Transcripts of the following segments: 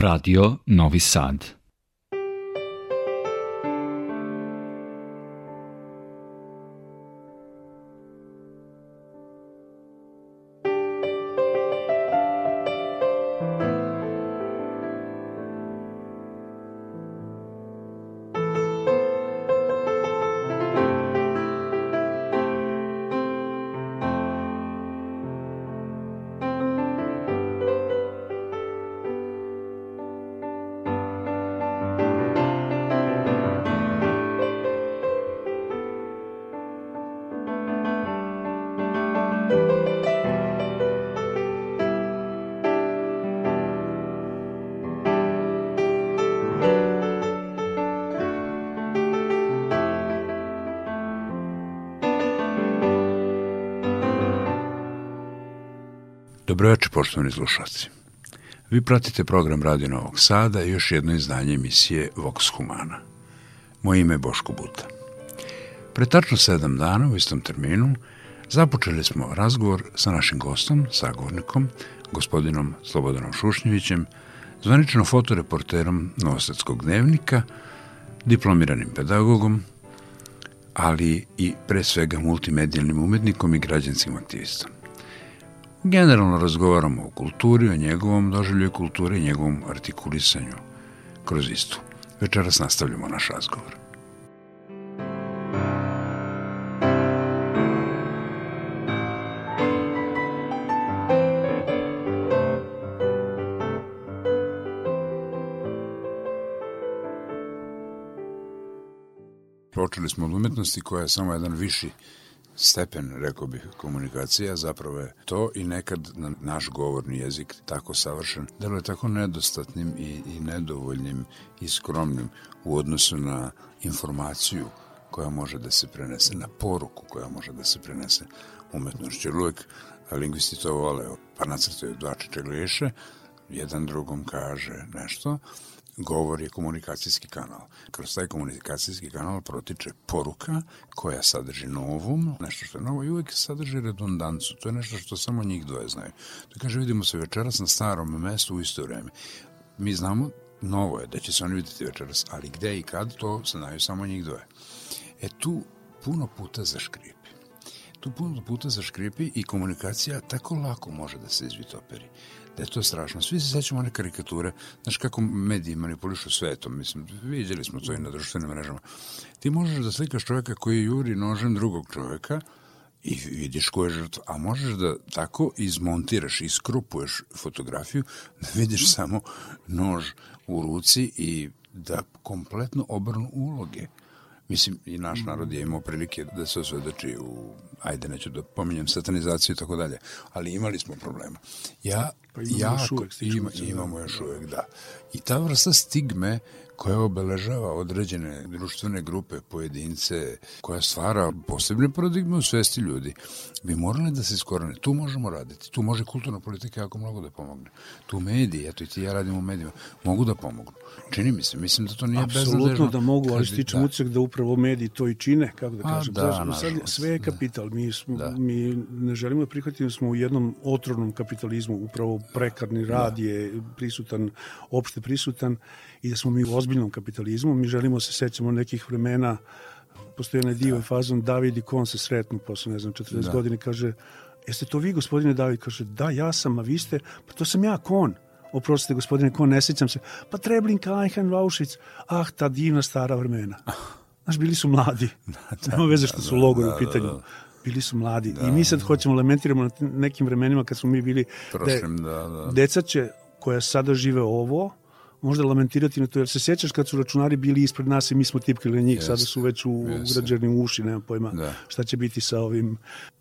Radio Novi Sad. Poštovani slušalci. Vi pratite program Radio Novog Sada i još jedno izdanje emisije Vox Humana. Moje ime je Boško Buta. Pre tačno sedam dana u istom terminu započeli smo razgovor sa našim gostom, sagovornikom, gospodinom Slobodanom Šušnjevićem, zvanično fotoreporterom Novosadskog dnevnika, diplomiranim pedagogom, ali i pre svega multimedijalnim umetnikom i građanskim aktivistom. Generalno razgovaramo o kulturi, o njegovom doživlju kulture i njegovom artikulisanju kroz istu. Večeras nastavljamo naš razgovor. Počeli smo od umetnosti koja je samo jedan viši stepen, rekao bih, komunikacija, zapravo je to i nekad na naš govorni jezik tako savršen, da je tako nedostatnim i, i nedovoljnim i skromnim u odnosu na informaciju koja može da se prenese, na poruku koja može da se prenese umetnošću. Jer uvijek lingvisti to vole, pa nacrtaju dva čečegleše, jedan drugom kaže nešto, govor je komunikacijski kanal. Kroz taj komunikacijski kanal protiče poruka koja sadrži novom, nešto što je novo i uvijek sadrži redundancu. To je nešto što samo njih dvoje znaju. To kaže, vidimo se večeras na starom mestu u isto vreme. Mi znamo, novo je da će se oni vidjeti večeras, ali gde i kad, to znaju samo njih dvoje. E tu puno puta zaškripi. Tu puno puta zaškripi i komunikacija tako lako može da se izvitoperi E, da je to strašno. Svi se sećamo one karikature, znaš kako mediji manipulišu svetom, mislim, vidjeli smo to i na društvenim mrežama. Ti možeš da slikaš čovjeka koji juri nožem drugog čovjeka i vidiš ko je žrtva, a možeš da tako izmontiraš, iskrupuješ fotografiju, da vidiš samo nož u ruci i da kompletno obrnu uloge. Mislim, i naš narod je imao prilike da se osvedoči u, ajde, neću da pominjem satanizaciju i tako dalje, ali imali smo problema. Ja, pa imamo jako, još uvek, ima, imamo još uvek, da. I ta vrsta stigme koja obeležava određene društvene grupe, pojedince, koja stvara posebne paradigme u svesti ljudi, bi morali da se iskorane. Tu možemo raditi. Tu može kulturna politika jako mnogo da pomogne. Tu mediji, eto i ti ja radim u medijima, mogu da pomognu. Čini mi se, mislim da to nije beznadežno. Apsolutno da mogu, ali stičem ucek da upravo mediji to i čine, kako da kažem. A, da, to, sad, sve je kapital. Mi, smo, da. mi ne želimo da prihvatimo smo u jednom otrovnom kapitalizmu. Upravo prekarni rad da. je prisutan, opšte prisutan i da smo mi u ozbiljnom kapitalizmu. Mi želimo se sećamo nekih vremena, postoje onaj dio da. fazon David i Kon se sretnu posle, ne znam, 40 da. godina kaže, jeste to vi, gospodine David? Kaže, da, ja sam, a vi ste, pa to sam ja, Kon. Oprostite, gospodine Kon, ne sećam se. Pa Treblinka, Eichen, Vaušvic, ah, ta divna stara vremena. Znaš, bili su mladi. Da, Nema veze što su logori da, u pitanju. Da, da bili su mladi. Da, I mi sad hoćemo lamentiramo na nekim vremenima kad smo mi bili Prošlim, da, da. deca će koja sada žive ovo, možda lamentirati na to, jer se sjećaš kad su računari bili ispred nas i mi smo tipkali na njih, yes. sada su već u ugrađeni u uši, nema pojma da. šta će biti sa ovim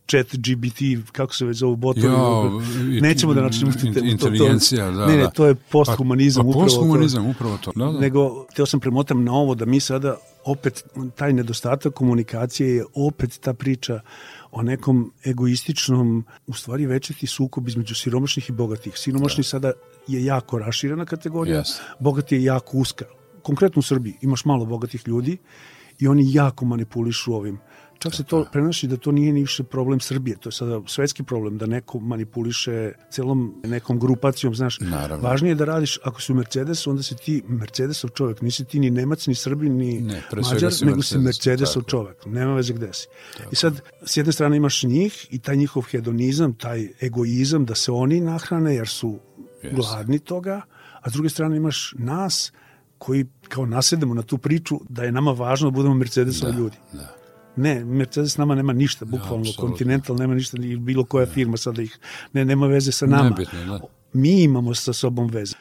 chat GBT, kako se već zovu botovi. Ja, Nećemo da načinimo inteligencija, to, to, ne, ne, to je posthumanizam. Pa, pa posthumanizam, upravo to. Da, da. Nego, teo sam premotam na ovo da mi sada opet, taj nedostatak komunikacije je opet ta priča o nekom egoističnom, u stvari večeti sukob između siromašnih i bogatih. Siromašni da. sada je jako raširena kategorija, yes. bogati je jako uska. Konkretno u Srbiji imaš malo bogatih ljudi i oni jako manipulišu ovim čak se to prenosi da to nije niše problem Srbije, to je sada svetski problem, da neko manipuliše celom nekom grupacijom, znaš. Naravno. Važnije je da radiš, ako si u Mercedesu, onda si ti Mercedesov čovjek, nisi ti ni Nemac, ni Srbin, ni Ne, Mađar, si nego si Mercedes, Mercedesov tako. čovjek, nema veze gde si. I sad, s jedne strane imaš njih i taj njihov hedonizam, taj egoizam da se oni nahrane jer su Jeste. gladni toga, a s druge strane imaš nas koji kao nasedemo na tu priču da je nama važno da budemo Mercedesovi ljudi. Da. Ne, Mercedes nama nema ništa, bukvalno, apsolutno. Continental nema ništa, ni bilo koja firma sada ih, ne, nema veze sa nama. Nebitno, da. Mi imamo sa sobom veze.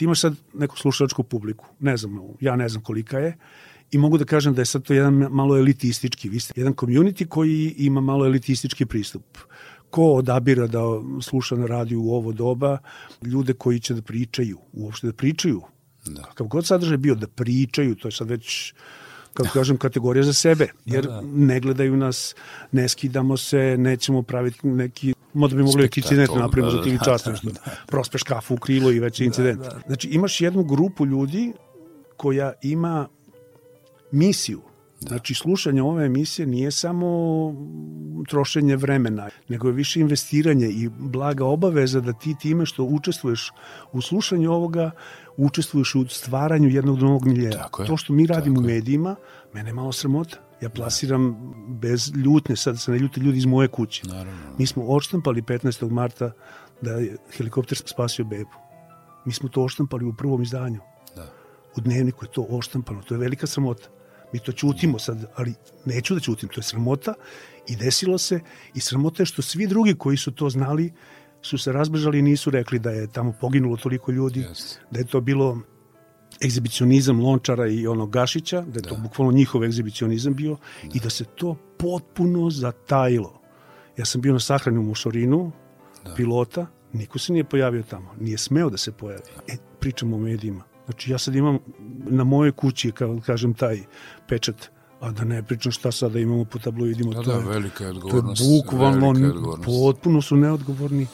Ti imaš sad neku slušačku publiku, ne znam, ja ne znam kolika je, i mogu da kažem da je sad to jedan malo elitistički, vi ste jedan community koji ima malo elitistički pristup. Ko odabira da sluša na radiju u ovo doba, ljude koji će da pričaju, uopšte da pričaju. Da. Kakav god sadržaj bio, da pričaju, to je sad već kako kažem, kategorija za sebe, jer da. ne gledaju nas, ne skidamo se, nećemo praviti neki možda bi mogli neki incident napravimo da, za ti da, čast da, nešto. Prospeš kafu u krilo i već incident. Znači imaš jednu grupu ljudi koja ima misiju Da. Znači, slušanje ove emisije nije samo trošenje vremena, nego je više investiranje i blaga obaveza da ti time što učestvuješ u slušanju ovoga, učestvuješ u stvaranju jednog novog miljeja. To što mi radimo u medijima, mene je malo sramota. Ja plasiram bez ljutne, sad se ne ljute ljudi iz moje kuće. Naravno. Mi smo odštampali 15. marta da je helikopter spasio bebu. Mi smo to oštampali u prvom izdanju. Da. U dnevniku je to oštampano. To je velika sramota. Mi to čutimo sad, ali neću da čutim. To je sramota i desilo se. I sramota je što svi drugi koji su to znali su se razbežali i nisu rekli da je tamo poginulo toliko ljudi, Yes. da je to bilo egzibicionizam Lončara i onog Gašića, da je to bukvalno njihov egzibicionizam bio i da se to potpuno zatajilo. Ja sam bio na sahrani u Mošorinu, pilota, niko se nije pojavio tamo, nije smeo da se pojavi. E, pričamo o medijima. Znači, ja sad imam na mojoj kući, kao kažem, taj pečat, a da ne pričam šta sada imamo po tabloidima. Da, to da, je, velika je to je odgovornost. bukvalno, je odgovornost. potpuno su neodgovorni,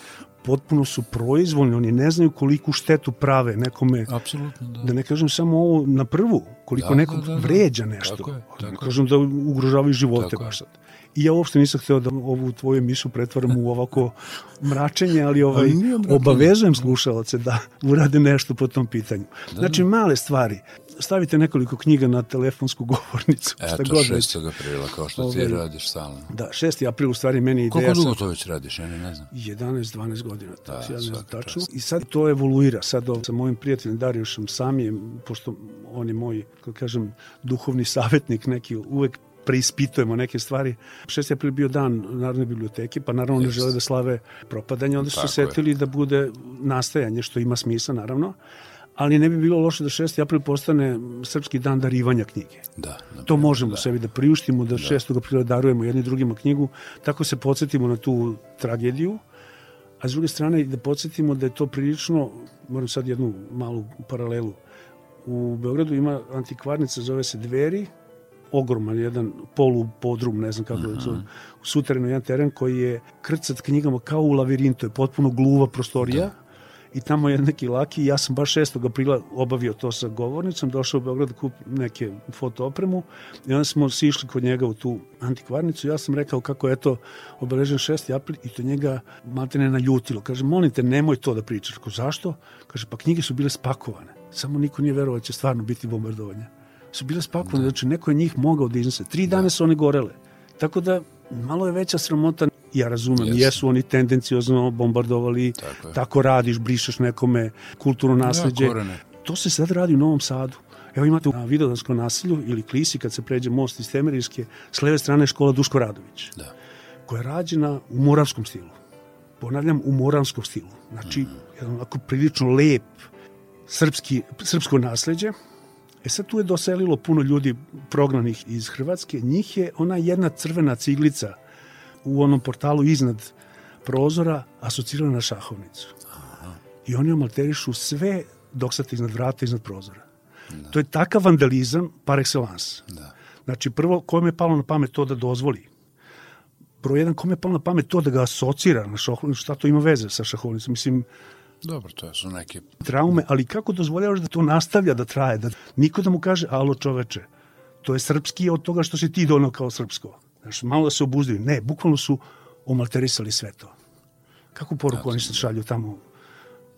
potpuno su proizvoljni, oni ne znaju koliku štetu prave nekome, Apsolutno, da. da ne kažem samo ovo na prvu, koliko Da, nekog da, da, da. vređa nešto. Tako je, ne tako je. kažem da ugrožavaju živote Tako je. baš sad. I ja uopšte nisam hteo da ovu tvoju emisiju pretvaram u ovako mračenje, ali ovaj, obavezujem slušalce da urade nešto po tom pitanju. Znači, male stvari. Stavite nekoliko knjiga na telefonsku govornicu. šta Eto, god već. 6. aprila, kao što ti Ovaj, radiš stalno. Da, 6. april u stvari meni je ideja. Koliko dugo to već radiš, ja ne, ne znam. 11-12 godina, da, ja ne znam tačno. I sad to evoluira. Sad sa mojim prijateljem Darijušem Samijem, pošto on je moj, kako kažem, duhovni savjetnik, neki uvek preispitujemo neke stvari. 6. april je bio dan Narodne biblioteke, pa naravno ne žele da slave propadanje, onda su se Tako je. setili da bude nastajanje, što ima smisla, naravno. Ali ne bi bilo loše da 6. april postane srpski dan darivanja knjige. Da, da. To možemo sebi da priuštimo, da 6. aprila darujemo jedni drugima knjigu, tako se podsjetimo na tu tragediju, a s druge strane da podsjetimo da je to prilično, moram sad jednu malu paralelu, u Beogradu ima antikvarnica, zove se Dveri, ogroman jedan polupodrum, ne znam kako da zove, u suterenu jedan teren koji je krcat knjigama kao u lavirintu, je potpuno gluva prostorija, i tamo je neki laki ja sam baš 6. aprila obavio to sa govornicom, došao u Beograd da kupim neke fotoopremu i onda smo sišli kod njega u tu antikvarnicu ja sam rekao kako je to obeležen 6. april i to njega maltene naljutilo. Kaže, molim te, nemoj to da pričaš. Kako, zašto? Kaže, pa knjige su bile spakovane. Samo niko nije verovao da će stvarno biti bombardovanje. Su bile spakovane, znači neko je njih mogao da iznese. Tri dana su one gorele. Tako da, malo je veća sramota ja razumem, Jeste. jesu oni tendencijozno bombardovali, Tako je. tako radiš, brišeš nekome kulturno nasledđe. korene. to se sad radi u Novom Sadu. Evo imate na Vidodanskom nasilju ili Klisi kad se pređe most iz Temerijske, s leve strane je škola Duško Radović, Da. koja je rađena u moravskom stilu. Ponavljam, u moravskom stilu. Znači, Mhm. jedan onako prilično lep srpski, srpsko nasledđe. E sad tu je doselilo puno ljudi prognanih iz Hrvatske. Njih je ona jedna crvena ciglica u onom portalu iznad prozora asocirana na šahovnicu. I oni omalterišu sve dok iznad vrata, iznad prozora. To je takav vandalizam par excellence. Da. Znači, prvo, kome je palo na pamet to da dozvoli? Broj jedan, kome je palo na pamet to da ga asocira na šahovnicu? Šta to ima veze sa šahovnicom? Mislim, Dobro, to su neke... traume, ali kako dozvoljavaš da to nastavlja da traje? Da niko da mu kaže, alo čoveče, to je srpski od toga što si ti donao kao srpsko. Znaš, malo da se obuzdaju. Ne, bukvalno su omalterisali sve to. Kako poruku oni se šalju tamo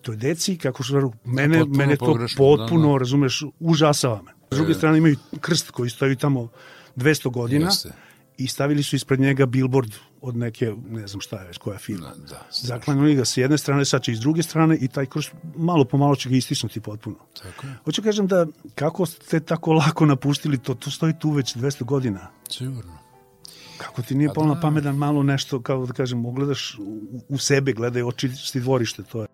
toj deci, kako što mene, potpuno mene to pogrešno, potpuno, da, da. razumeš, užasava me. S druge strane imaju krst koji stoji tamo 200 godina Jeste. i stavili su ispred njega billboard od neke, ne znam šta je već, koja firma. Da, da, Zaklanjali ga s jedne strane, sad će i s druge strane i taj krst malo po malo će ga istisnuti potpuno. Tako je. Hoću kažem da kako ste tako lako napustili to, to stoji tu već 200 godina. Sigurno. Kako ti nije palo na pamet da malo nešto, kao da kažem, ogledaš u, u sebe, gledaj očisti dvorište, to je.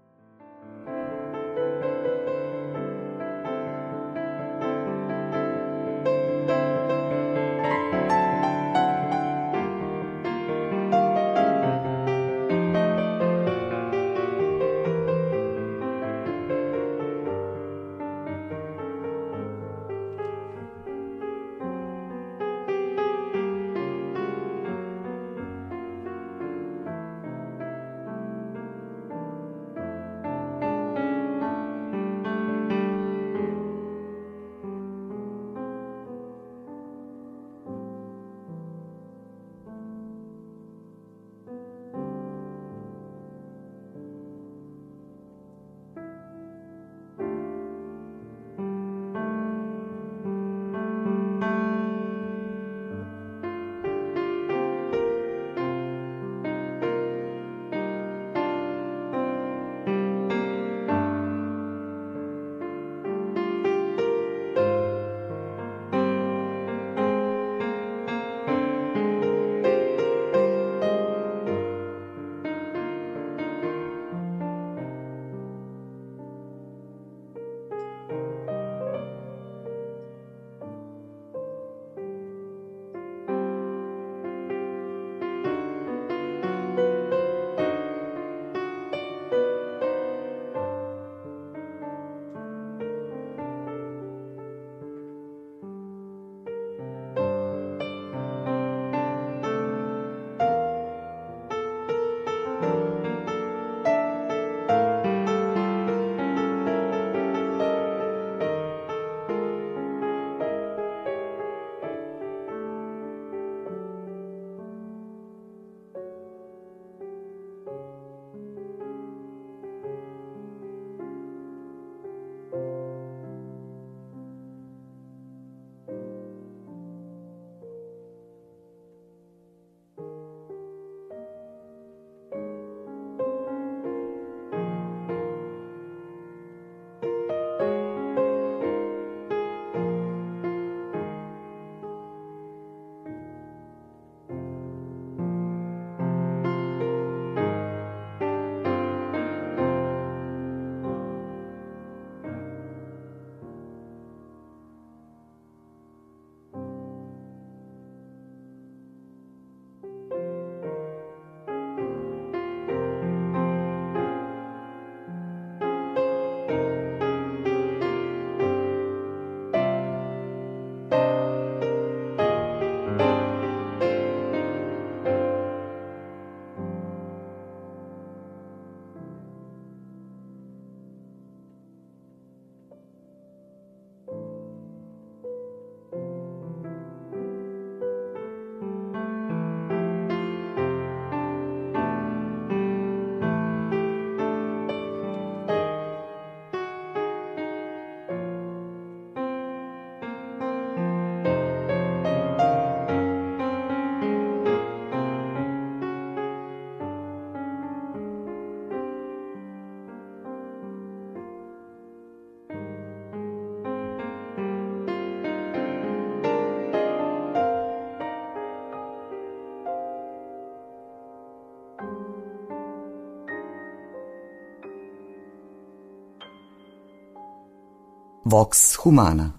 Vox Humana.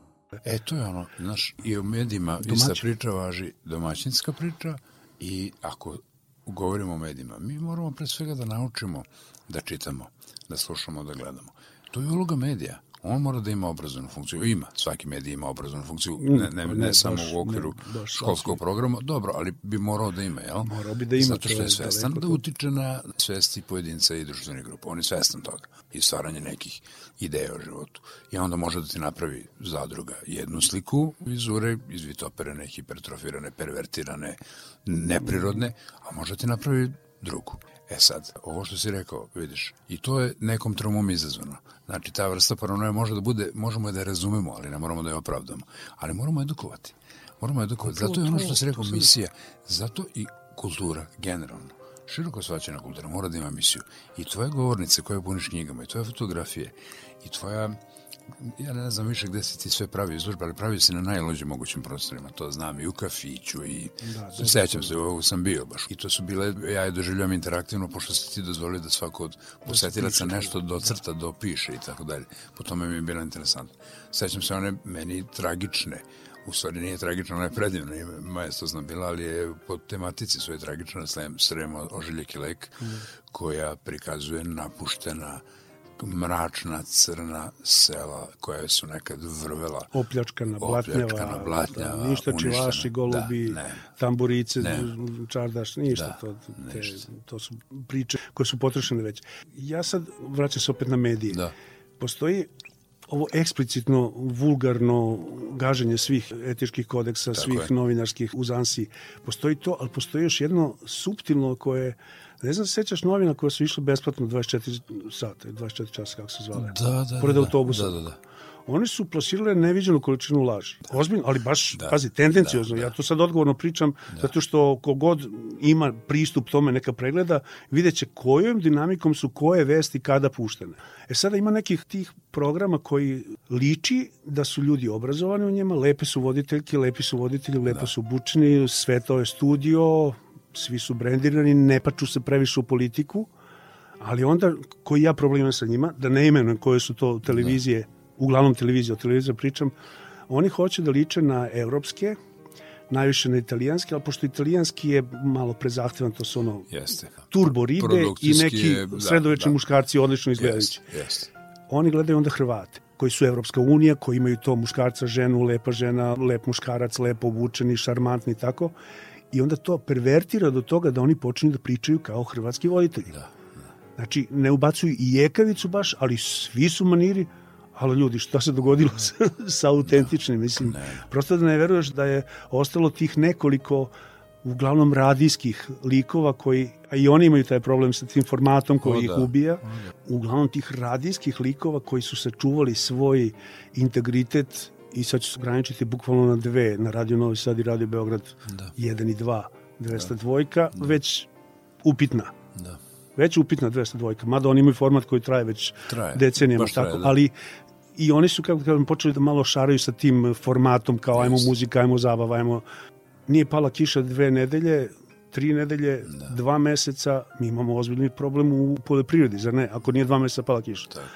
E, to je ono, znaš, i u medijima Domaćin. ista priča važi domaćinska priča i ako govorimo o medijima, mi moramo pre svega da naučimo da čitamo, da slušamo, da gledamo. To je uloga medija. On mora da ima obrazovnu funkciju. Ima, svaki medij ima obrazovnu funkciju, ne, ne, ne, ne samo baš, u okviru ne, baš, školskog programa. Dobro, ali bi morao da ima, jel? Morao bi da ima. Zato što je svestan da utiče na svesti pojedinca i društvenih grupa. On je svestan toga. I stvaranje nekih ideja o životu. I onda može da ti napravi zadruga jednu sliku vizure, izvitoperene, hipertrofirane, pervertirane, neprirodne, a može da ti napravi drugu. E sad, ovo što si rekao, vidiš, i to je nekom traumom izazvano. Znači, ta vrsta paranoje može da bude, možemo da je razumemo, ali ne moramo da je opravdamo. Ali moramo edukovati. Moramo edukovati. Zato je ono što si rekao, misija. Zato i kultura, generalno. Široko svaćena kultura mora da ima misiju. I tvoje govornice koje puniš knjigama, i tvoje fotografije, i tvoja ja ne znam više gde se ti sve pravi izložba, ali pravi se na najlođim mogućim prostorima, to znam i u kafiću i da, da, sećam se, ovo sam bio baš. I to su bile, ja je doživljam interaktivno, pošto se ti dozvolio da svako od posetilaca nešto docrta, da. dopiše i tako dalje. Po tome mi je bilo interesantno. Sećam se one meni tragične, u stvari nije tragično, ona je predivna, majestosna bila, ali je po tematici svoje tragične, Srema Ožiljek i lek, mm. koja prikazuje napuštena mračna crna sela koja su nekad vrvela opljačkana blatnjava, opljačkana blatnjava da, ništa čivaši, golubi, da, tamburice, ne. čardaš, ništa. Da, to, te, ništa. to su priče koje su potrošene već. Ja sad vraćam se opet na medije. Da. Postoji ovo eksplicitno, vulgarno gaženje svih etičkih kodeksa, Tako svih je. novinarskih uzansi. Postoji to, ali postoji još jedno suptilno koje Ne znam, sećaš novina koja su išle besplatno 24 sata, 24 časa, kako se zvale? Da, da, Pored da, autobusa. Da, da, da. Oni su plasirale neviđenu količinu laži. Ozbiljno, ali baš, da. pazi, tendencijozno. Da, da. Ja to sad odgovorno pričam, da. zato što kogod ima pristup tome neka pregleda, vidjet će kojom dinamikom su koje vesti kada puštene. E sada ima nekih tih programa koji liči da su ljudi obrazovani u njima, lepe su voditeljke, lepi su voditelji, lepo da. su bučni, sve to je studio, svi su brendirani, ne paču se previše u politiku, ali onda koji ja problem sa njima, da ne imenujem koje su to televizije, da. Uglavnom televizije, o televiziji pričam, oni hoće da liče na evropske, najviše na italijanski, ali pošto italijanski je malo prezahtevan, to su ono jeste. turbo ribe i neki je, da, sredovečni da. muškarci odlično izgledajući. Jeste, jeste. Oni gledaju onda Hrvate koji su Evropska unija, koji imaju to muškarca, ženu, lepa žena, lep muškarac, lepo obučeni, šarmantni tako i onda to pervertira do toga da oni počinju da pričaju kao hrvatski voditelji. Da, da. Znači, ne ubacuju i jekavicu baš, ali svi su maniri, ali ljudi, šta se dogodilo sa, sa autentičnim, mislim, ne. prosto da ne veruješ da je ostalo tih nekoliko uglavnom radijskih likova koji, a i oni imaju taj problem sa tim formatom koji o, ih da. ubija, o, da. uglavnom tih radijskih likova koji su sačuvali svoj integritet i sad ću se ograničiti bukvalno na dve, na Radio Novi Sad i Radio Beograd da. 1 i 2, 202, da. već upitna. Da. Već upitna 202, mada oni imaju format koji traje već traje. decenijama, Baš tako, traje, da. ali i oni su kako kažem počeli da malo šaraju sa tim formatom kao ajmo muzika, ajmo zabava, ajmo nije pala kiša dve nedelje, tri nedelje, da. dva meseca, mi imamo ozbiljni problem u poljoprivredi, zar ne? Ako nije dva meseca pala kiša. Tako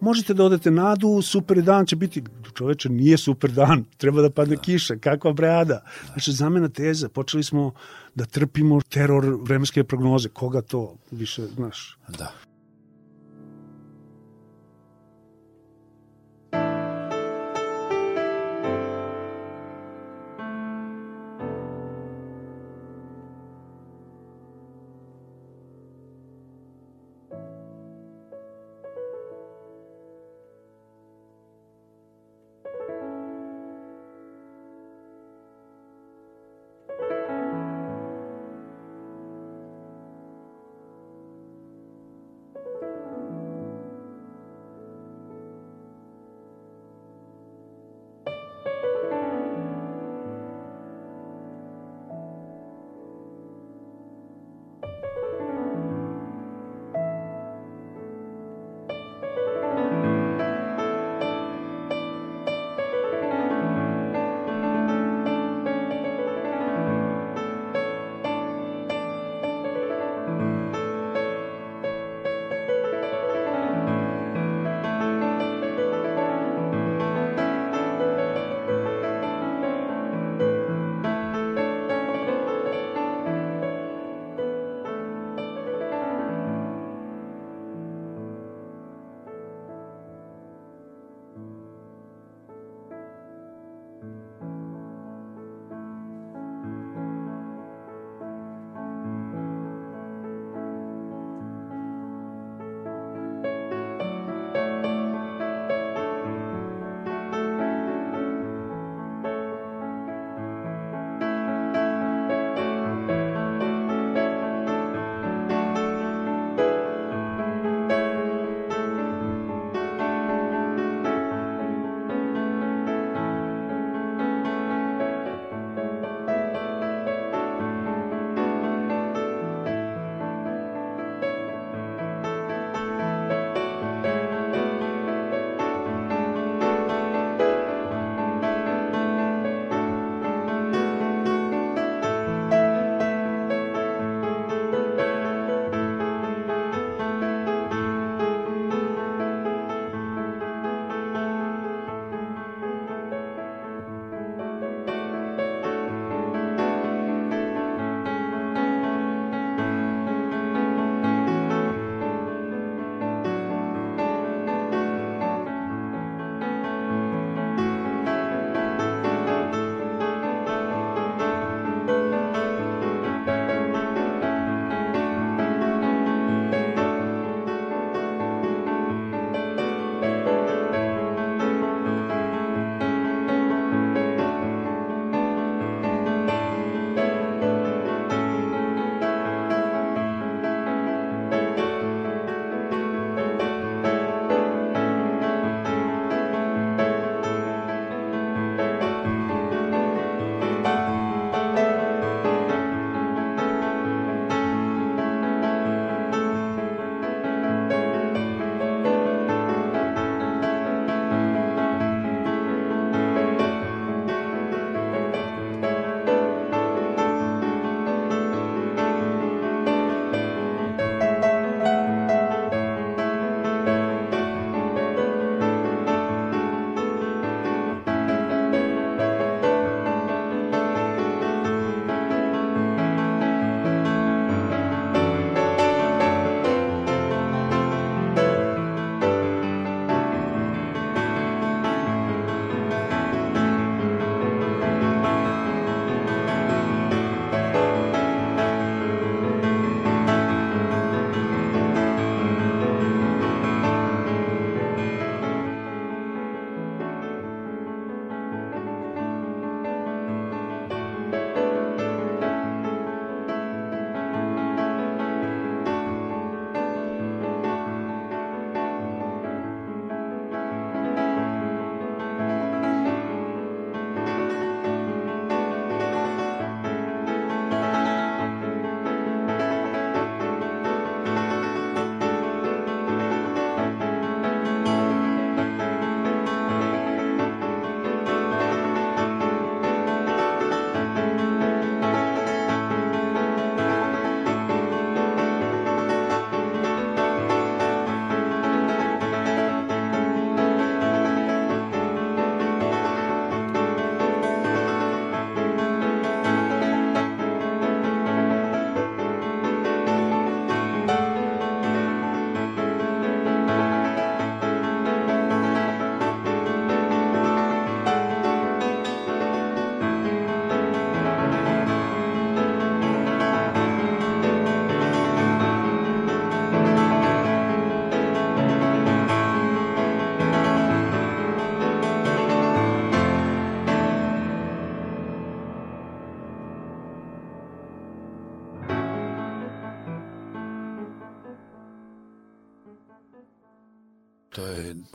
možete da odete nadu, super dan će biti, čoveče, nije super dan, treba da padne da. kiša, kakva brada. Znači, zamena teza, počeli smo da trpimo teror vremenske prognoze, koga to više, znaš? Da.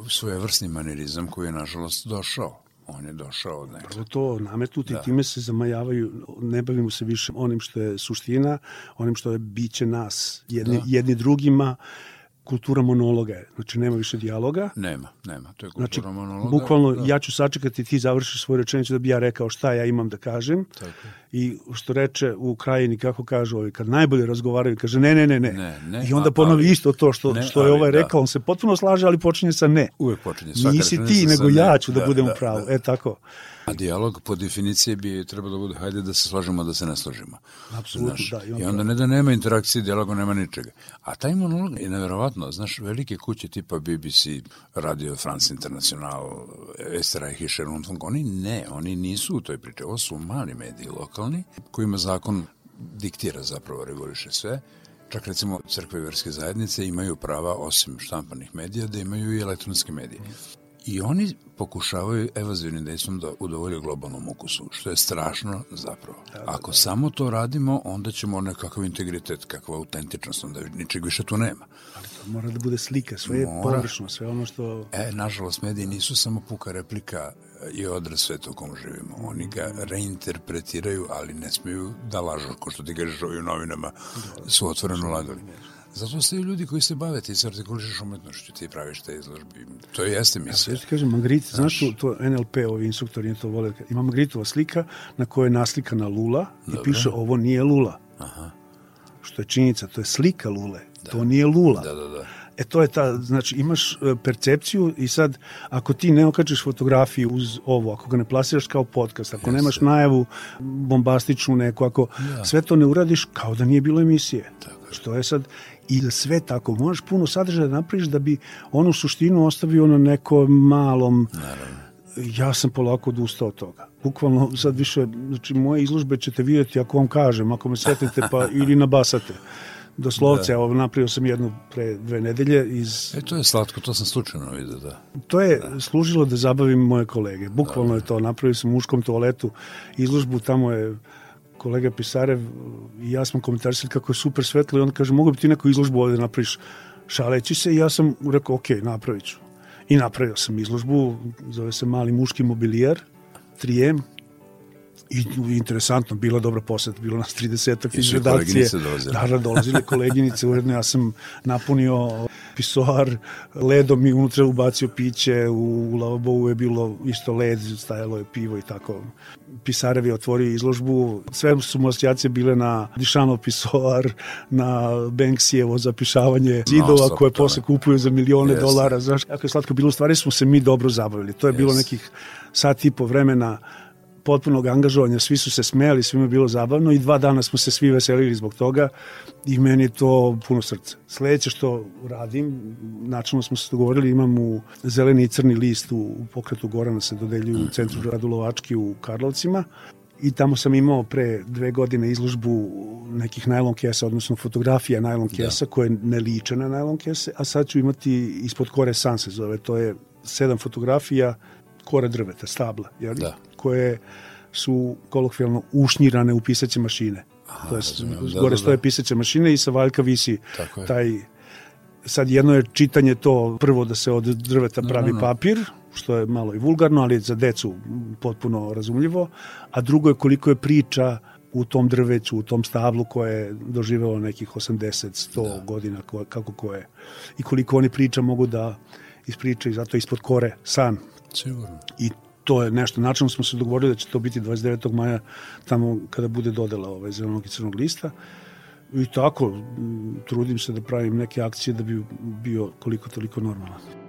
Svojevrsni manirizam koji je, nažalost, došao. On je došao od nekada. Prvo to nametnuti, da. time se zamajavaju, ne bavimo se više onim što je suština, onim što je biće nas, jedni, da. jedni drugima, kultura monologa je. Znači, nema više dijaloga. Nema, nema. To je kultura znači, monologa. Bukvalno, da. ja ću sačekati, ti završiš svoju rečenicu da bi ja rekao šta ja imam da kažem. Tako. I što reče u krajini, kako kažu ovi, kad najbolje razgovaraju, kaže ne, ne, ne, ne. ne, ne I onda ponovi isto to što, ne, što je ovaj da. rekao. On se potpuno slaže, ali počinje sa ne. Uvijek počinje. Svaka Nisi ti, nego ja ću da, da budem da, u pravu. Da. E, tako. A dijalog po definiciji bi trebalo da bude hajde da se slažemo, da se ne slažemo. Apsolutno, znaš, da. I onda, I onda ne da nema interakcije, dijaloga nema ničega. A taj monolog je nevjerovatno. Znaš, velike kuće tipa BBC, Radio France International, Estera i Rundfunk, oni ne, oni nisu u toj priči. Ovo su mali mediji lokalni, kojima zakon diktira zapravo, reguliše sve. Čak recimo crkve i verske zajednice imaju prava, osim štampanih medija, da imaju i elektronske medije. I oni pokušavaju evazivnim dejstvom da udovolje globalnom ukusu, što je strašno zapravo. Ako samo to radimo, onda ćemo nekakav integritet, kakva autentičnost, onda ničeg više tu nema. Ali to mora da bude slika, sve je mora. površno, sve ono što... E, nažalost, mediji nisu samo puka replika i odraz sveta u kom živimo. Oni ga reinterpretiraju, ali ne smiju da lažu, ko što ti kažeš ovi u novinama, su otvoreno lagali. Zato ste ljudi koji se bave, ti se artikulišeš umetnošću, ti praviš te izložbe. To jeste misija. Ja ti kažem, Magritte, znaš, znaš to NLP, ovi instruktori to vole, ima Magritova slika na kojoj je naslikana lula Dobre. i piše ovo nije lula. Aha. Što je činjenica, to je slika lule, da. to nije lula. Da, da, da. E to je ta, znači imaš e, percepciju i sad ako ti ne okačeš fotografiju uz ovo, ako ga ne plasiraš kao podcast, ako Jeste. nemaš najavu bombastičnu neku, ako ja. sve to ne uradiš kao da nije bilo emisije. Tako. Što je sad i da sve tako. Možeš puno sadržaja da napraviš da bi onu suštinu ostavio na nekom malom... Naravno. Ja sam polako odustao od toga. Bukvalno sad više, znači moje izložbe ćete vidjeti ako vam kažem, ako me sretnete pa ili nabasate. Doslovce, da. evo, napravio sam jednu pre dve nedelje iz... E, to je slatko, to sam slučajno vidio, da. To je da. služilo da zabavim moje kolege. Bukvalno da, je to. Napravio sam u muškom toaletu izložbu, tamo je kolega Pisarev i ja smo komentarisali kako je super svetlo i on kaže mogu bi ti neku izložbu ovde napraviš šaleći se i ja sam rekao ok, napravit ću. I napravio sam izložbu, zove se Mali muški mobilijer, 3M, i interesantno, bila dobra poseta, bilo nas 30 iz redakcije. Da, da, dolazile koleginice, uredno ja sam napunio pisoar ledom i unutra ubacio piće, u, u lavabou je bilo isto led, stajalo je pivo i tako. Pisarev je otvorio izložbu, sve su mu asocijacije bile na Dišanov pisoar, na Banksijevo zapišavanje zidova no, koje posle kupuju za milione yes. dolara. Znaš, jako je slatko bilo, u stvari smo se mi dobro zabavili. To je yes. bilo nekih sat i po vremena potpunog angažovanja, svi su se smeli, svima je bilo zabavno i dva dana smo se svi veselili zbog toga i meni je to puno srce. Sledeće što radim, načinno smo se dogovorili, imam u zeleni i crni list u, u pokretu Gorana se dodeljuju u centru Radulovački u Karlovcima i tamo sam imao pre dve godine izložbu nekih najlon kesa, odnosno fotografija najlon kesa da. koje ne liče na najlon kese, a sad ću imati ispod kore san se zove, to je sedam fotografija kore drveta, stabla, jel? Da koje su kolokvijalno ušnjirane u pisaće mašine. Aha, to je, da, gore da, stoje da. pisaće mašine i sa valjka visi taj sad jedno je čitanje to prvo da se od drveta pravi no, no, no. papir, što je malo i vulgarno, ali za decu potpuno razumljivo, a drugo je koliko je priča u tom drveću, u tom stablu koje je doživelo nekih 80, 100 da. godina, kako ko je. I koliko oni priča mogu da ispričaju, zato ispod kore san. Sigurno. I to je nešto, načinno smo se dogovorili da će to biti 29. maja, tamo kada bude dodela ovaj, zelenog i crnog lista. I tako, trudim se da pravim neke akcije da bi bio koliko toliko normalan.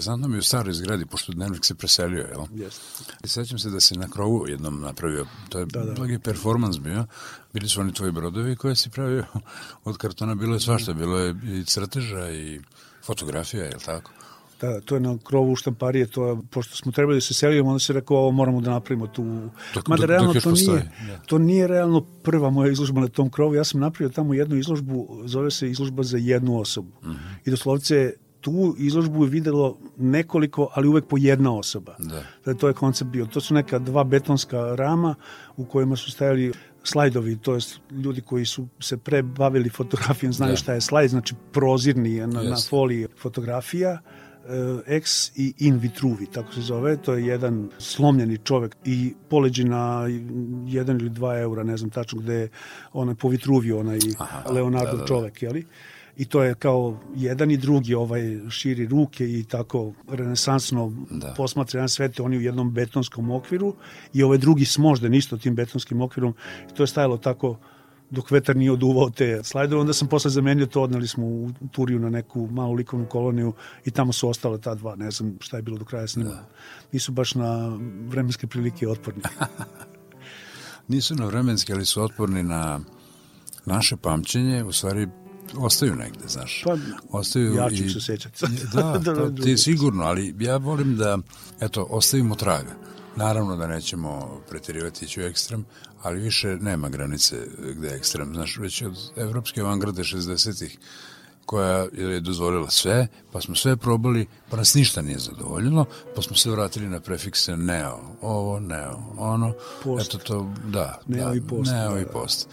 Interesantno mi je u staroj zgradi, pošto dnevnik se preselio, jel? Jeste. I sećam se da se na krovu jednom napravio, to je da, da. performans bio, bili su oni tvoji brodovi koje si pravio od kartona, bilo je svašta, bilo je i crteža i fotografija, je li tako? Da, to je na krovu štamparije, to je, pošto smo trebali da se selimo, onda se rekao, ovo moramo da napravimo tu. Dok, Mada, dok, realno, dok to, nije, da. to nije realno prva moja izložba na tom krovu. Ja sam napravio tamo jednu izložbu, zove se izložba za jednu osobu. Mhm. -huh. I doslovce tu izložbu je videlo nekoliko, ali uvek po jedna osoba. Da. da to je koncept bio. To su neka dva betonska rama u kojima su stajali slajdovi, to je ljudi koji su se pre bavili fotografijom, znaju da. šta je slajd, znači prozirni na, yes. na foliji fotografija ex eh, i in vitruvi, tako se zove. To je jedan slomljeni čovek i poleđi na jedan ili dva eura, ne znam tačno gde je onaj po vitruviju, onaj Aha, Leonardo da, da, da. čovek, jeli? I to je kao jedan i drugi ovaj širi ruke i tako renesansno da. posmatra jedan svet oni u jednom betonskom okviru i ovaj drugi smožden isto tim betonskim okvirom i to je stajalo tako dok vetar nije oduvao te slajdove, onda sam posle zamenio to, odnali smo u Turiju na neku malu likovnu koloniju i tamo su ostale ta dva, ne znam šta je bilo do kraja s njima. Da. Nisu baš na vremenske prilike otporni. Nisu na vremenske, ali su otporni na naše pamćenje, u stvari ostaju negde, znaš. Pa, ostaju ja ću i, se sećati. da, to, ti sigurno, ali ja volim da, eto, ostavimo traga. Naravno da nećemo pretirivati ići u ekstrem, ali više nema granice gde je ekstrem. Znaš, već od evropske avangarde 60-ih koja je dozvolila sve, pa smo sve probali, pa nas ništa nije zadovoljilo, pa smo se vratili na prefikse neo, ovo, neo, ono, post. eto to, da, neo da, i post. Neo da, i post.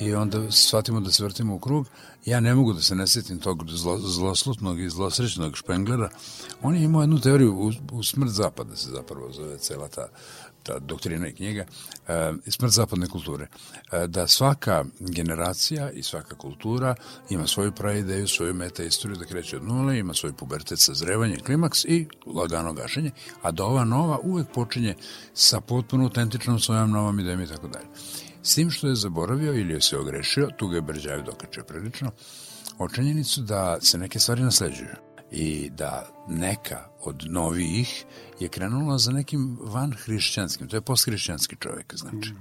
I onda shvatimo da se vrtimo u krug. Ja ne mogu da se ne sjetim tog zlo, zloslutnog i zlosrećnog Špenglera. On je imao jednu teoriju u, u smrt zapada, se zapravo zove cela ta ta doktrina i knjiga, e, smrt zapadne kulture, e, da svaka generacija i svaka kultura ima svoju praideju, svoju meta istoriju da kreće od nule, ima svoj pubertet, sazrevanje, klimaks i lagano gašenje, a da ova nova uvek počinje sa potpuno autentičnom svojom novom idejom i tako dalje. S tim što je zaboravio ili je se ogrešio, tu ga je Brđaju dokačio prilično, očenjenicu da se neke stvari nasleđuju i da neka od novijih je krenula za nekim van hrišćanskim, to je posthrišćanski čovjek, znači,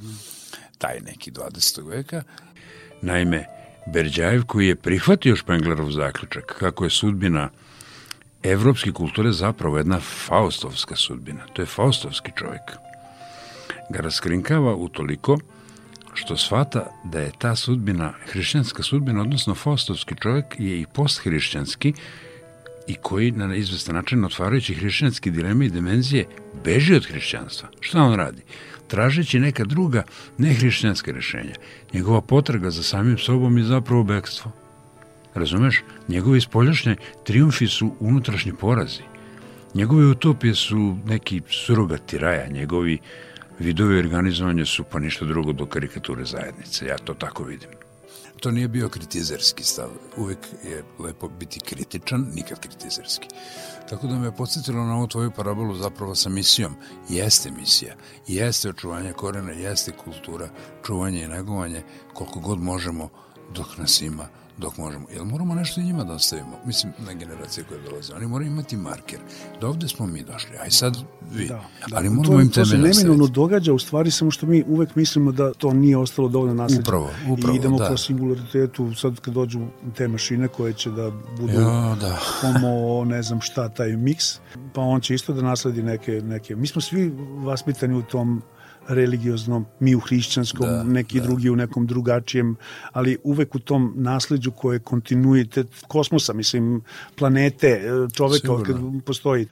taj neki 20. veka. Naime, Berđajev koji je prihvatio Špenglerov zaključak, kako je sudbina evropske kulture zapravo jedna faustovska sudbina, to je faustovski čovjek, ga raskrinkava utoliko što svata da je ta sudbina, hrišćanska sudbina, odnosno faustovski čovjek je i posthrišćanski, i koji na izvestan način otvarajući hrišćanske dileme i dimenzije beži od hrišćanstva. Šta on radi? Tražeći neka druga nehrišćanska rješenja. Njegova potraga za samim sobom je zapravo bekstvo. Razumeš? Njegovi spoljašnje triumfi su unutrašnji porazi. Njegove utopije su neki surogati raja, njegovi vidovi organizovanja su pa ništa drugo do karikature zajednice. Ja to tako vidim. To nije bio kritizerski stav. Uvek je lepo biti kritičan, nikad kritizerski. Tako da me podsjetilo na ovu tvoju parabolu zapravo sa misijom. Jeste misija, jeste očuvanje korena, jeste kultura, čuvanje i negovanje, koliko god možemo dok nas ima dok možemo. Jel moramo nešto i njima da ostavimo? Mislim, na generacije koje dolaze. Oni moraju imati marker. Da ovde smo mi došli. Aj sad vi. Da, da. Ali moramo to, im temelj To se neminovno događa, u stvari samo što mi uvek mislimo da to nije ostalo dovoljno nasljeđe. Upravo, upravo, I idemo da. po singularitetu, sad kad dođu te mašine koje će da budu jo, da. homo, ne znam šta, taj miks, pa on će isto da nasledi neke, neke. Mi smo svi vaspitani u tom religioznom, mi u hrišćanskom, da, neki da. drugi u nekom drugačijem, ali uvek u tom nasleđu koje je kontinuitet kosmosa, mislim, planete, čoveka, Sigurno. kad postoji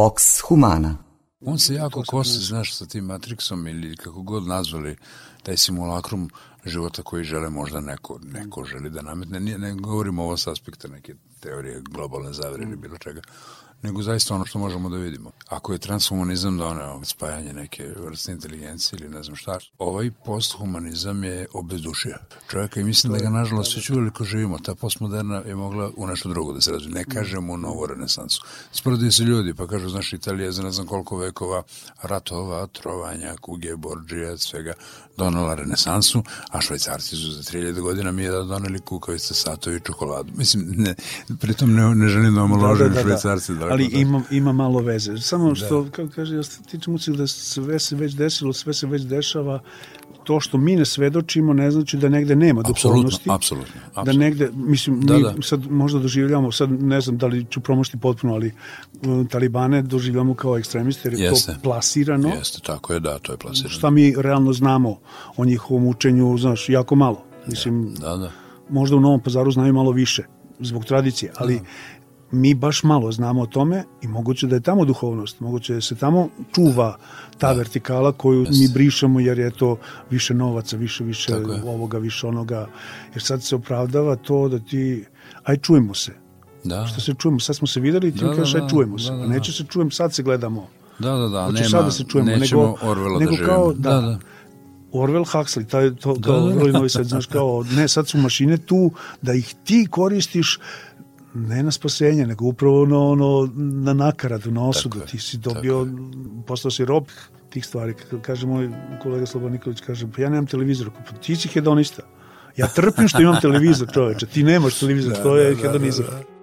Vox Humana On se jako kosi, znaš, sa tim Matrixom ili kako god nazvali taj simulakrum života koji žele možda neko, neko želi da nametne. Ne, ne govorimo ovo s aspekta neke teorije globalne zavere ili bilo čega, nego zaista ono što možemo da vidimo. Ako je transhumanizam doneo spajanje neke vrste inteligencije ili ne znam šta, ovaj posthumanizam je obezdušio čovjeka i mislim da ga nažalost već uveliko živimo. Ta postmoderna je mogla u nešto drugo da se razvije. Ne kažemo novu renesansu. Sporedi se ljudi pa kažu, znaš, Italija za ne znam koliko vekova ratova, trovanja, kuge, borđija, svega donala renesansu, a švajcarci su za 3000 godina mi je da doneli kukavice, satovi i čokoladu. Mislim, ne, pritom ne, ne želim da omaložim da, da, da, švajcarci. Da, ali ima, ima malo veze. Samo što, da. kako kaže, ja tičem da sve se već desilo, sve se već dešava, to što mi ne svedočimo ne znači da negde nema duhovnosti. Apsolutno, apsolutno. Da negde, mislim, da, mi da. sad možda doživljamo, sad ne znam da li ću promošti potpuno, ali uh, talibane doživljamo kao ekstremiste, jer je Jeste. to plasirano. Jeste, tako je, da, to je plasirano. Šta mi realno znamo o njihovom učenju, znaš, jako malo. Mislim, da, da. možda u Novom pazaru znaju malo više zbog tradicije, ali da mi baš malo znamo o tome i moguće da je tamo duhovnost, moguće da se tamo čuva ta da. vertikala koju yes. mi brišemo jer je to više novaca, više, više ovoga, više onoga. Jer sad se opravdava to da ti, aj čujemo se. Da. Što se čujemo, sad smo se videli i ti da, kažeš, aj čujemo se. Da, da, da. Neće se čujem, sad se gledamo. Da, da, da, Hoće nema, sad da se čujemo, nego, Orwella nego da kao, da, da, da. Orwell Huxley, taj, to, da, kao da, da. Novi sad, znaš, kao, ne, sad su mašine tu, da ih ti koristiš ne na spasenje, nego upravo na, ono, na nakaradu, na osudu. Tako ti si dobio, postao si rob tih stvari. Kaže moj kolega Slobodan Nikolić, kaže, pa ja nemam televizor. Pa ti si hedonista. Ja trpim što imam televizor, čoveče. Ti nemaš televizor, da, to je da, hedonizam. Da, da, da.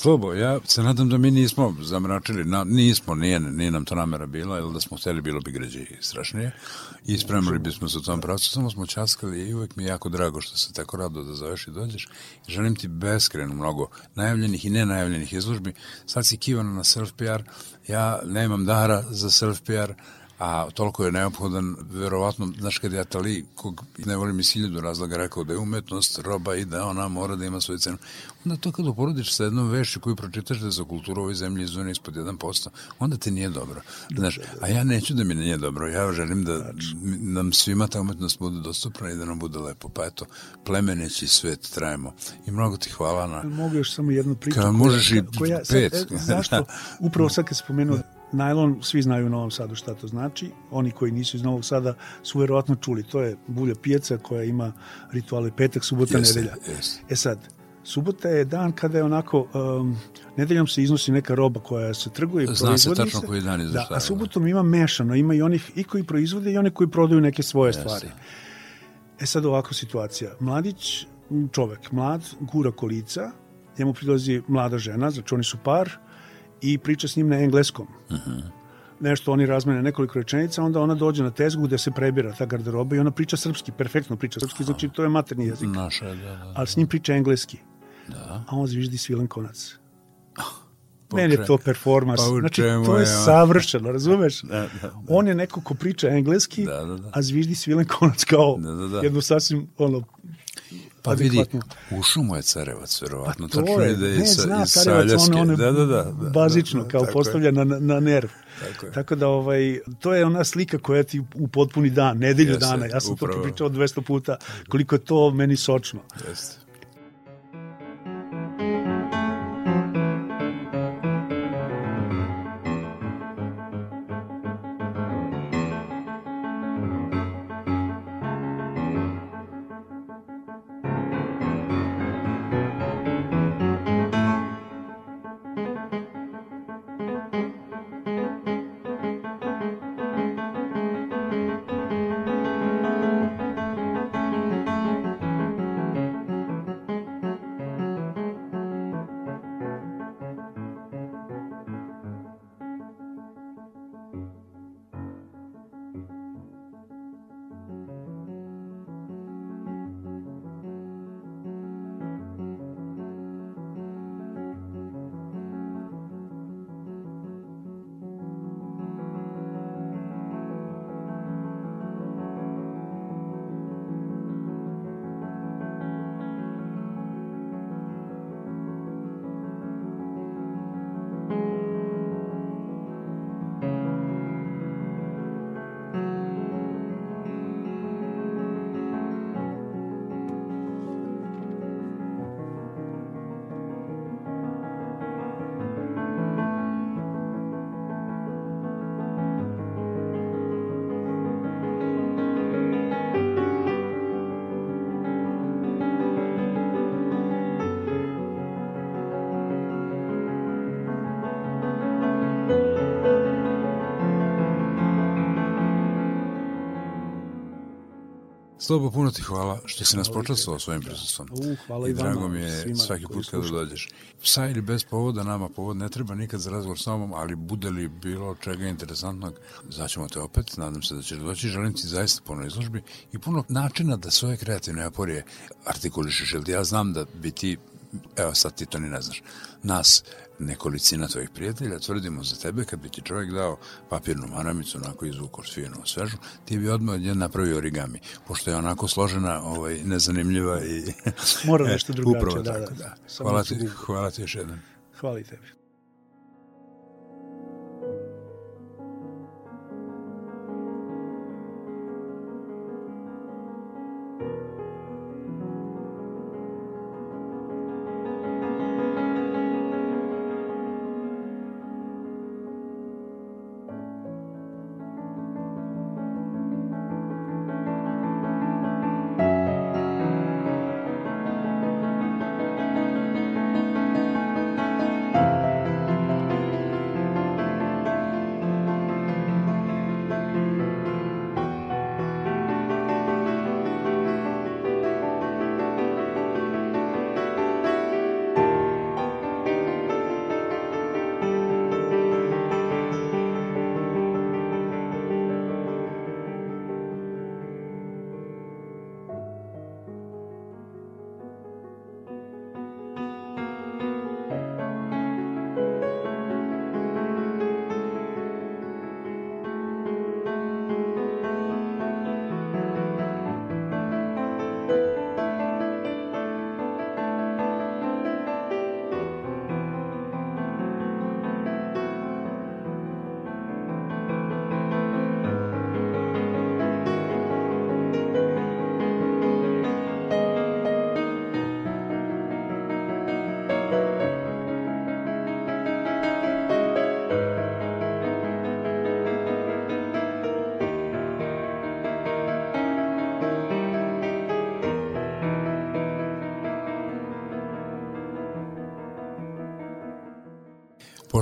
Slobo, ja se nadam da mi nismo zamračili, na, nismo, nije, nije nam to namera bila, jer da smo hteli bilo bi gređe strašnije i spremili bismo se u tom pravcu, samo smo časkali i uvek mi je jako drago što se tako rado da zoveš i dođeš. Želim ti beskreno mnogo najavljenih i nenajavljenih izložbi. Sad si kivano na self-PR, ja nemam dara za self-PR, a toliko je neophodan, verovatno, znaš kad je Atali, kog ne volim iz hiljadu razloga, rekao da je umetnost roba i da ona mora da ima svoju cenu, onda to kad uporodiš sa jednom vešću koju pročitaš da za kulturu ovoj zemlji izvune ispod 1%, onda ti nije dobro. Znaš, a ja neću da mi nije dobro, ja želim da znači. nam svima ta umetnost bude dostupna i da nam bude lepo, pa eto, plemeneći svet trajemo. I mnogo ti hvala na... Mogu još samo jednu priču. Kad možeš i koja, pet. Sad, e, zašto? Upravo sad kad spomenuo Najlon, svi znaju u Novom Sadu šta to znači. Oni koji nisu iz Novog Sada su verovatno čuli. To je bulja pijaca koja ima rituale petak, subota, Jeste, nedelja. jeste. E sad, subota je dan kada je onako, um, nedeljom se iznosi neka roba koja se trguje i Zna se tačno koji dan Da, a subotom ima mešano, ima i onih i koji proizvode i oni koji prodaju neke svoje Jeste. stvari. E sad ovako situacija. Mladić, čovek, mlad, gura kolica, njemu prilazi mlada žena, znači oni su par, i priča s njim na engleskom. Uh Mhm. -huh. Nešto oni razmene nekoliko rečenica, onda ona dođe na tezgu gde se prebira ta garderoba i ona priča srpski, perfektno priča srpski, znači to je materni jezik. Naša, da, da. Ali s njim priča engleski. Da. A on zviždi svilen konac. Po Meni je to performans. Pa znači, to je je, savršeno, razumeš? Da, da, da. On je neko ko priča engleski, Da, da, da. a zviždi svilen konac kao Da, da, da. jednu sasvim ono, Pa vidi, ušao mu je carevac, verovatno. Pa to tačno je, ne, sa, zna, iz Saljaske. on, on je da, da, da, da, bazično, da, kao tako je. postavlja na, na nerv. Tako je. Tako da, ovaj, to je ona slika koja ti u potpuni dan, nedelju Jeste, dana, ja sam upravo. to pričao 200 puta, koliko je to meni sočno. Jeste. Slobo, puno ti hvala što si nas počasao svojim prisustvom. U, hvala I i vama, drago mi je svaki put kada slušaju. dođeš. Sa ili bez povoda, nama povod ne treba nikad za razgovor sa mnom, ali bude li bilo čega interesantnog, zaćemo te opet, nadam se da ćeš doći. Želim ti zaista puno izložbi i puno načina da svoje kreativne aporije artikulišeš, jer ja znam da bi ti evo sad ti to ni ne znaš, nas nekolicina tvojih prijatelja, tvrdimo za tebe, kad bi ti čovjek dao papirnu maramicu, onako izvuko finu svežu, ti bi odmah od nje napravio origami, pošto je onako složena, ovaj, nezanimljiva i... Mora nešto E, drugačije, Upravo da, tako, da. da. Hvala ti, hvala ti još jednom. Hvala i tebi.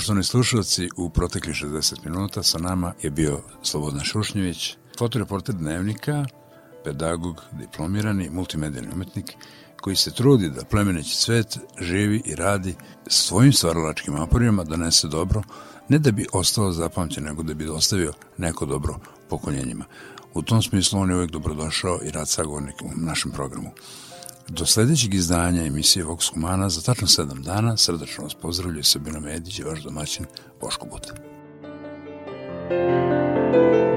Poštovani slušalci, u protekli 60 minuta sa nama je bio Slobodan Šušnjević, fotoreporter dnevnika, pedagog, diplomirani, multimedijalni umetnik, koji se trudi da plemeneći svet živi i radi svojim stvaralačkim naporima da nese dobro, ne da bi ostao zapamćen, nego da bi ostavio neko dobro pokoljenjima. U tom smislu on je uvijek dobrodošao i rad sagovornik u našem programu. Do sljedećeg izdanja emisije Vox Humana za tačno sedam dana srdačno vas pozdravlju Sabina Medić i vaš domaćin Boško Buta. you